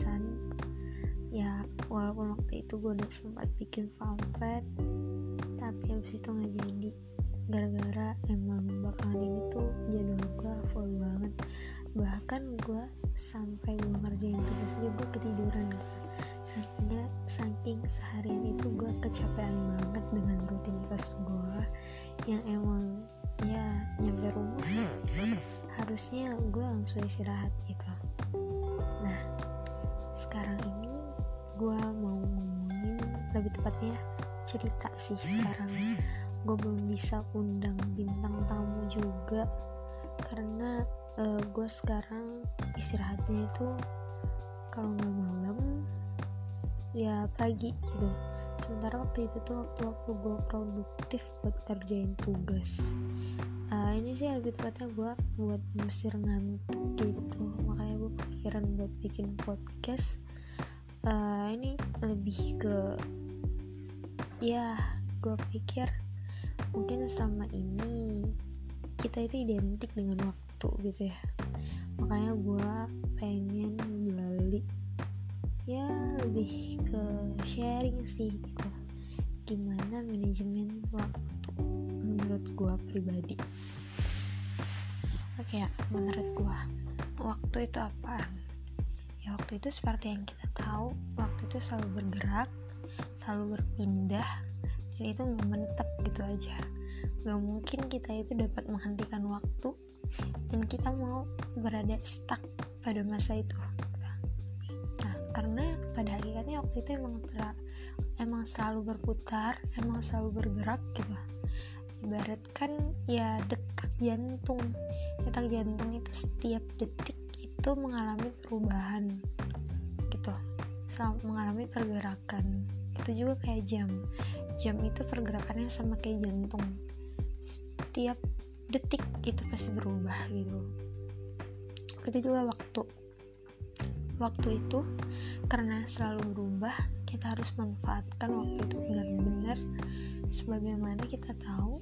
perpodcastan ya walaupun waktu itu gue udah sempat bikin pamflet tapi habis itu nggak jadi. Gara-gara emang bakalan ini tuh jadwal gue full banget. Bahkan gue sampai gue ngerjain tugas aja gue ketiduran saking saking seharian itu gue kecapean banget dengan rutinitas gue yang emang ya nyampe rumah harusnya gue langsung istirahat gitu sekarang ini gue mau ngomongin lebih tepatnya cerita sih sekarang. Gue belum bisa undang bintang tamu juga karena uh, eh, gue sekarang istirahatnya itu kalau nggak malam ya pagi gitu. Sementara waktu itu tuh waktu-waktu gue produktif buat kerjain tugas. Uh, ini sih lebih tepatnya gue buat musir ngantuk gitu. Makanya kepikiran buat bikin podcast uh, ini lebih ke ya gue pikir mungkin selama ini kita itu identik dengan waktu gitu ya. Makanya gue pengen balik ya lebih ke sharing sih gitu. Gimana manajemen waktu menurut gue pribadi? Oke ya menurut gue waktu itu apa? Ya waktu itu seperti yang kita tahu waktu itu selalu bergerak selalu berpindah dan itu nggak menetap gitu aja. Nggak mungkin kita itu dapat menghentikan waktu dan kita mau berada stuck pada masa itu. Karena pada hakikatnya waktu itu emang ter, emang selalu berputar emang selalu bergerak gitu. Ibaratkan ya detak jantung. Detak jantung itu setiap detik itu mengalami perubahan gitu mengalami pergerakan. Itu juga kayak jam. Jam itu pergerakannya sama kayak jantung. Setiap detik itu pasti berubah gitu. Itu juga waktu. Waktu itu karena selalu berubah kita harus manfaatkan waktu itu benar-benar sebagaimana kita tahu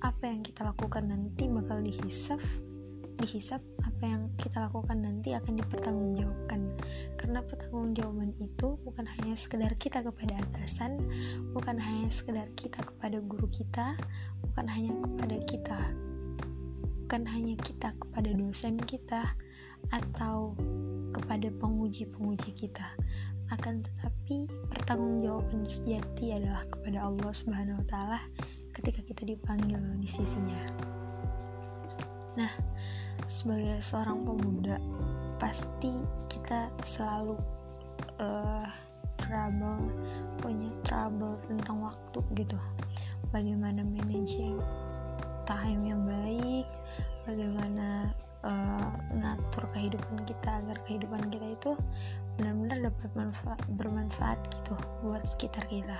apa yang kita lakukan nanti bakal dihisap dihisap apa yang kita lakukan nanti akan dipertanggungjawabkan karena pertanggungjawaban itu bukan hanya sekedar kita kepada atasan bukan hanya sekedar kita kepada guru kita bukan hanya kepada kita bukan hanya kita kepada dosen kita atau kepada penguji-penguji kita akan tetapi pertanggungjawaban sejati adalah kepada Allah Subhanahu wa taala ketika kita dipanggil di sisinya. Nah, sebagai seorang pemuda pasti kita selalu uh, trouble punya trouble tentang waktu gitu. Bagaimana managing time yang baik, bagaimana uh, ngatur kehidupan kita agar kehidupan kita itu benar-benar dapat manfaat, bermanfaat gitu buat sekitar kita.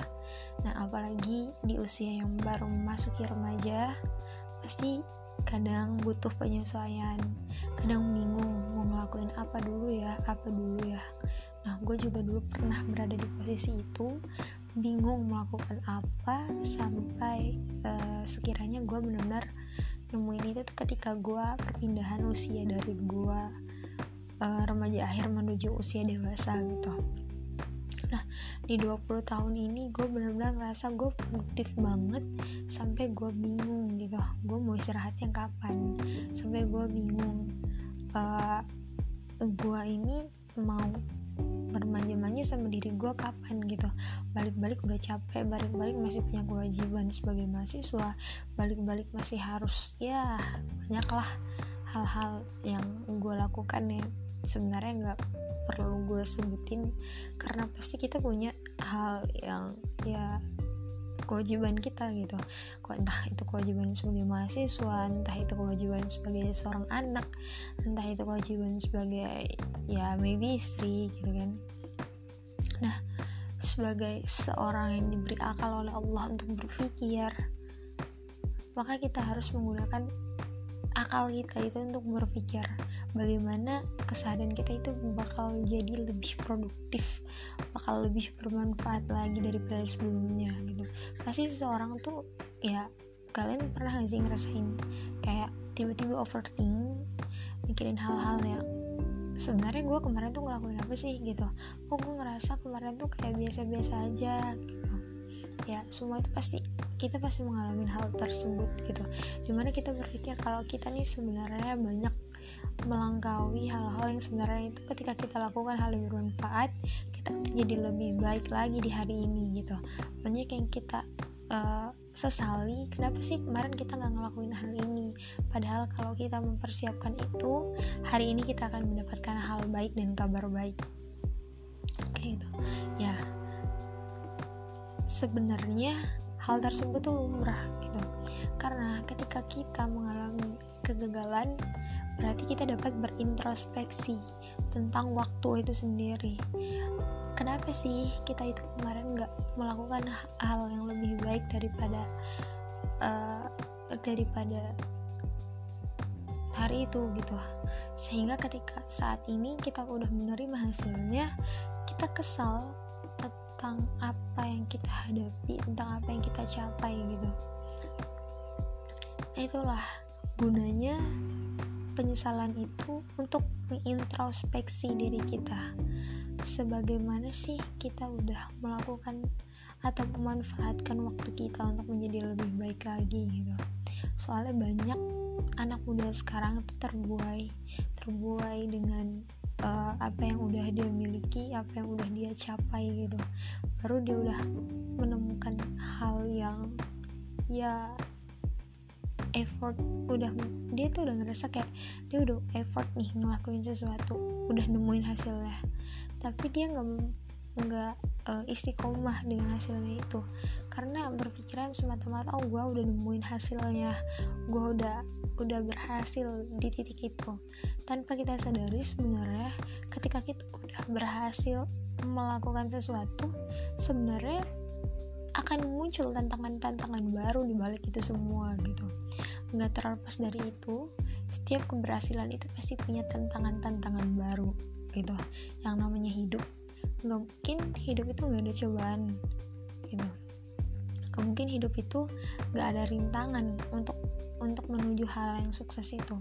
Nah, apalagi di usia yang baru memasuki remaja, pasti kadang butuh penyesuaian, kadang bingung mau ngelakuin apa dulu ya, apa dulu ya. Nah, gue juga dulu pernah berada di posisi itu, bingung melakukan apa sampai uh, sekiranya gue benar-benar nemuin itu ketika gue perpindahan usia dari gue uh, remaja akhir menuju usia dewasa gitu nah di 20 tahun ini gue bener-bener ngerasa gue produktif banget sampai gue bingung gitu. Gue mau istirahatnya kapan? Sampai gue bingung. Uh, gue ini mau bermanja-manja sama diri gue kapan gitu. Balik-balik udah capek balik-balik masih punya kewajiban sebagai mahasiswa balik-balik masih harus ya banyaklah hal-hal yang gue lakukan ya sebenarnya nggak perlu gue sebutin karena pasti kita punya hal yang ya kewajiban kita gitu. Kok entah itu kewajiban sebagai mahasiswa entah itu kewajiban sebagai seorang anak entah itu kewajiban sebagai ya maybe istri gitu kan. Nah sebagai seorang yang diberi akal oleh Allah untuk berpikir maka kita harus menggunakan akal kita itu untuk berpikir bagaimana keseharian kita itu bakal jadi lebih produktif bakal lebih bermanfaat lagi daripada sebelumnya gitu. Pasti seseorang tuh ya kalian pernah gak sih ngerasain kayak tiba-tiba overthink mikirin hal-hal yang sebenarnya gue kemarin tuh ngelakuin apa sih gitu. Oh gue ngerasa kemarin tuh kayak biasa-biasa aja gitu. Ya semua itu pasti kita pasti mengalami hal tersebut gitu. Di mana kita berpikir kalau kita nih sebenarnya banyak melangkaui hal-hal yang sebenarnya itu ketika kita lakukan hal yang bermanfaat kita jadi lebih baik lagi di hari ini gitu. Banyak yang kita uh, sesali kenapa sih kemarin kita nggak ngelakuin hal ini? Padahal kalau kita mempersiapkan itu hari ini kita akan mendapatkan hal baik dan kabar baik. Kayak gitu. Ya. Sebenarnya hal tersebut tuh lumrah gitu. Karena ketika kita mengalami kegagalan berarti kita dapat berintrospeksi tentang waktu itu sendiri. Kenapa sih kita itu kemarin nggak melakukan hal yang lebih baik daripada uh, daripada hari itu gitu? Sehingga ketika saat ini kita udah menerima hasilnya kita kesal tentang apa yang kita hadapi tentang apa yang kita capai gitu. Nah itulah gunanya penyesalan itu untuk mengintrospeksi diri kita. Sebagaimana sih kita udah melakukan atau memanfaatkan waktu kita untuk menjadi lebih baik lagi gitu. Soalnya banyak anak muda sekarang itu terbuai terbuai dengan uh, apa yang udah dia miliki apa yang udah dia capai gitu. Baru dia udah menemukan hal yang ya effort udah dia tuh udah ngerasa kayak dia udah effort nih ngelakuin sesuatu udah nemuin hasilnya. Tapi dia nggak nggak uh, istiqomah dengan hasilnya itu. Karena berpikiran semata-mata oh gue udah nemuin hasilnya gue udah udah berhasil di titik itu. Tanpa kita sadari sebenarnya ketika kita udah berhasil melakukan sesuatu sebenarnya akan muncul tantangan-tantangan baru di balik itu semua gitu. Nggak terlepas dari itu setiap keberhasilan itu pasti punya tantangan-tantangan baru gitu. Yang namanya hidup nggak mungkin hidup itu nggak ada cobaan gitu. Nggak mungkin hidup itu nggak ada rintangan untuk untuk menuju hal yang sukses itu.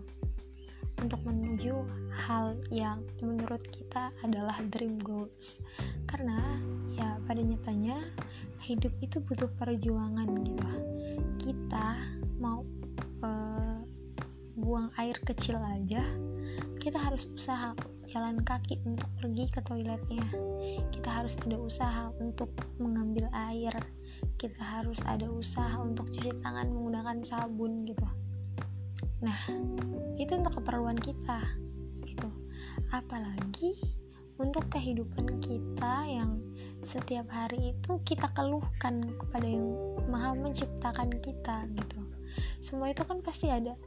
Untuk menuju hal yang menurut kita adalah dream goals. Karena ya pada nyatanya hidup itu butuh perjuangan gitu. Kita mau uh, buang air kecil aja kita harus usaha jalan kaki untuk pergi ke toiletnya. Kita harus ada usaha untuk mengambil air. Kita harus ada usaha untuk cuci tangan menggunakan sabun gitu. Nah itu untuk keperluan kita gitu. Apalagi untuk kehidupan kita yang setiap hari itu kita keluhkan kepada yang maha menciptakan kita gitu. Semua itu kan pasti ada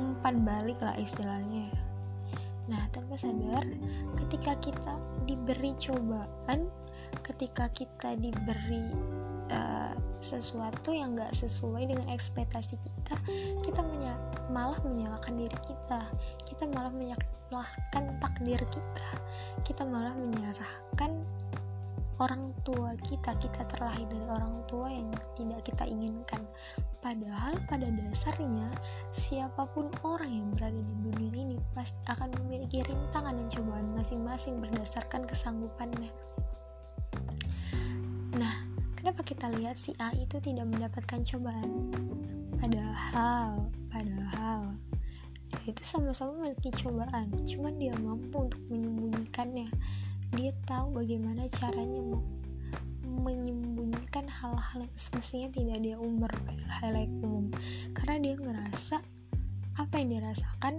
umpan balik lah istilahnya Nah, tanpa sadar, ketika kita diberi cobaan, ketika kita diberi uh, sesuatu yang gak sesuai dengan ekspektasi kita, kita menya malah menyalahkan diri kita, kita malah menyalahkan takdir kita, kita malah menyerahkan orang tua kita. Kita terlahir dari orang tua yang tidak kita inginkan. Padahal pada dasarnya siapa pun orang yang berada di dunia ini pasti akan memiliki rintangan dan cobaan masing-masing berdasarkan kesanggupannya kenapa kita lihat si A itu tidak mendapatkan cobaan? Padahal padahal dia itu sama-sama memiliki cobaan cuman dia mampu untuk menyembunyikannya. Dia tahu bagaimana caranya menyembunyikan hal-hal yang semestinya tidak dia umbar hal yang umum. Karena dia ngerasa apa yang dirasakan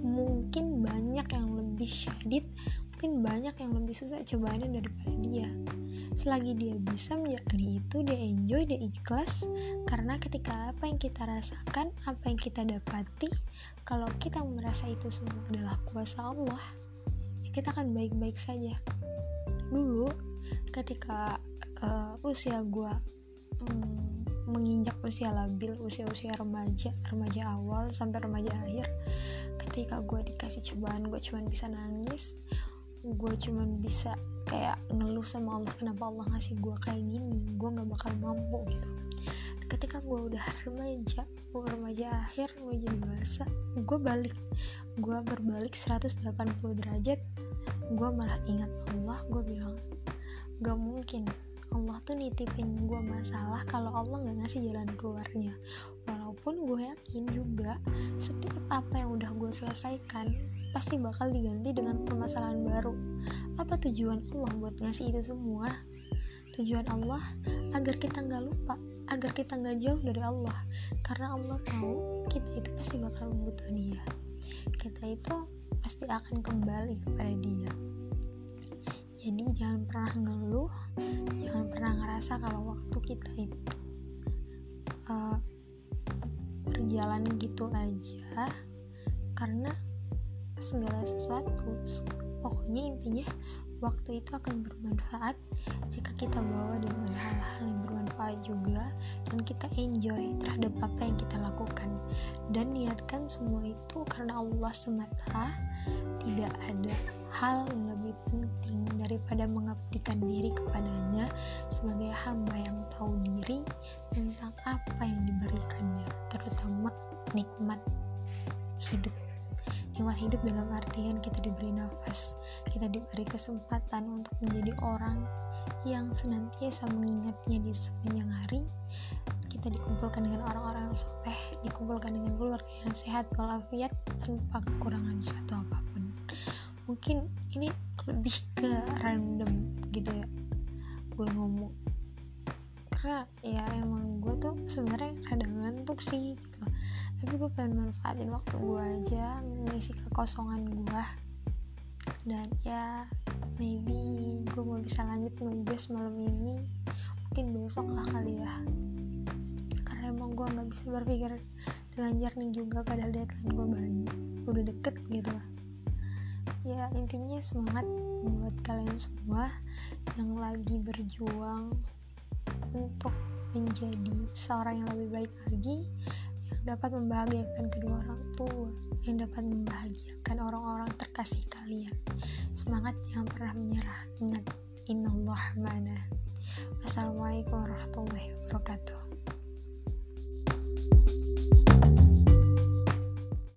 mungkin banyak yang lebih syadid mungkin banyak yang lebih susah cobaannya daripada dia. Selagi dia bisa menjalani itu dia enjoy dia ikhlas. Karena ketika apa yang kita rasakan apa yang kita dapati kalau kita merasa itu semua adalah kuasa Allah kita akan baik-baik saja. Dulu ketika uh, usia gue um, menginjak usia labil usia-usia remaja remaja awal sampai remaja akhir ketika gue dikasih cobaan gue cuma bisa nangis gue cuma bisa kayak ngeluh sama Allah kenapa Allah ngasih gue kayak gini? Gue nggak bakal mampu gitu. Ketika gue udah remaja gue remaja akhir gue jadi dewasa gue balik. Gue berbalik 180 derajat gue malah ingat Allah gue bilang gak mungkin. Allah tuh nitipin gue masalah kalau Allah nggak ngasih jalan keluarnya. Walaupun gue yakin juga setiap apa yang udah gue selesaikan pasti bakal diganti dengan permasalahan baru. Apa tujuan Allah buat ngasih itu semua? Tujuan Allah agar kita nggak lupa agar kita nggak jauh dari Allah. Karena Allah tahu kita itu pasti bakal butuh dia. Kita itu pasti akan kembali kepada dia. Jadi jangan pernah ngeluh jangan pernah ngerasa kalau waktu kita itu uh, berjalan gitu aja. Karena segala sesuatu. Pokoknya intinya waktu itu akan bermanfaat jika kita bawa dengan hal-hal yang bermanfaat juga dan kita enjoy terhadap apa yang kita lakukan. Dan niatkan semua itu karena Allah semata. Tidak ada hal yang lebih penting daripada mengabdikan diri kepadanya sebagai hamba yang tahu diri tentang apa yang diberikannya terutama nikmat hidup nikmat hidup dalam artian kita diberi nafas kita diberi kesempatan untuk menjadi orang yang senantiasa mengingatnya di sepanjang hari. Kita dikumpulkan dengan orang-orang yang soleh dikumpulkan dengan keluarga yang sehat walafiat tanpa kekurangan suatu apa pun. Mungkin ini lebih ke random gitu ya gue ngomong. Karena ya emang gue tuh sebenarnya ada ngantuk sih tapi gue pengen manfaatin waktu gue aja ngisi kekosongan gue dan ya maybe gue mau bisa lanjut nugas malam ini. Mungkin besok lah kali ya. Karena emang gue nggak bisa berpikir dengan jernih juga padahal deadline gue banyak udah deket gitu. Lah ya intinya semangat buat kalian semua yang lagi berjuang untuk menjadi seorang yang lebih baik lagi dapat membahagiakan kedua orang tua, yang dapat membahagiakan orang-orang terkasih kalian. Semangat yang pernah menyerah. Ingat, inallah mana. Wassalamualaikum warahmatullahi wabarakatuh.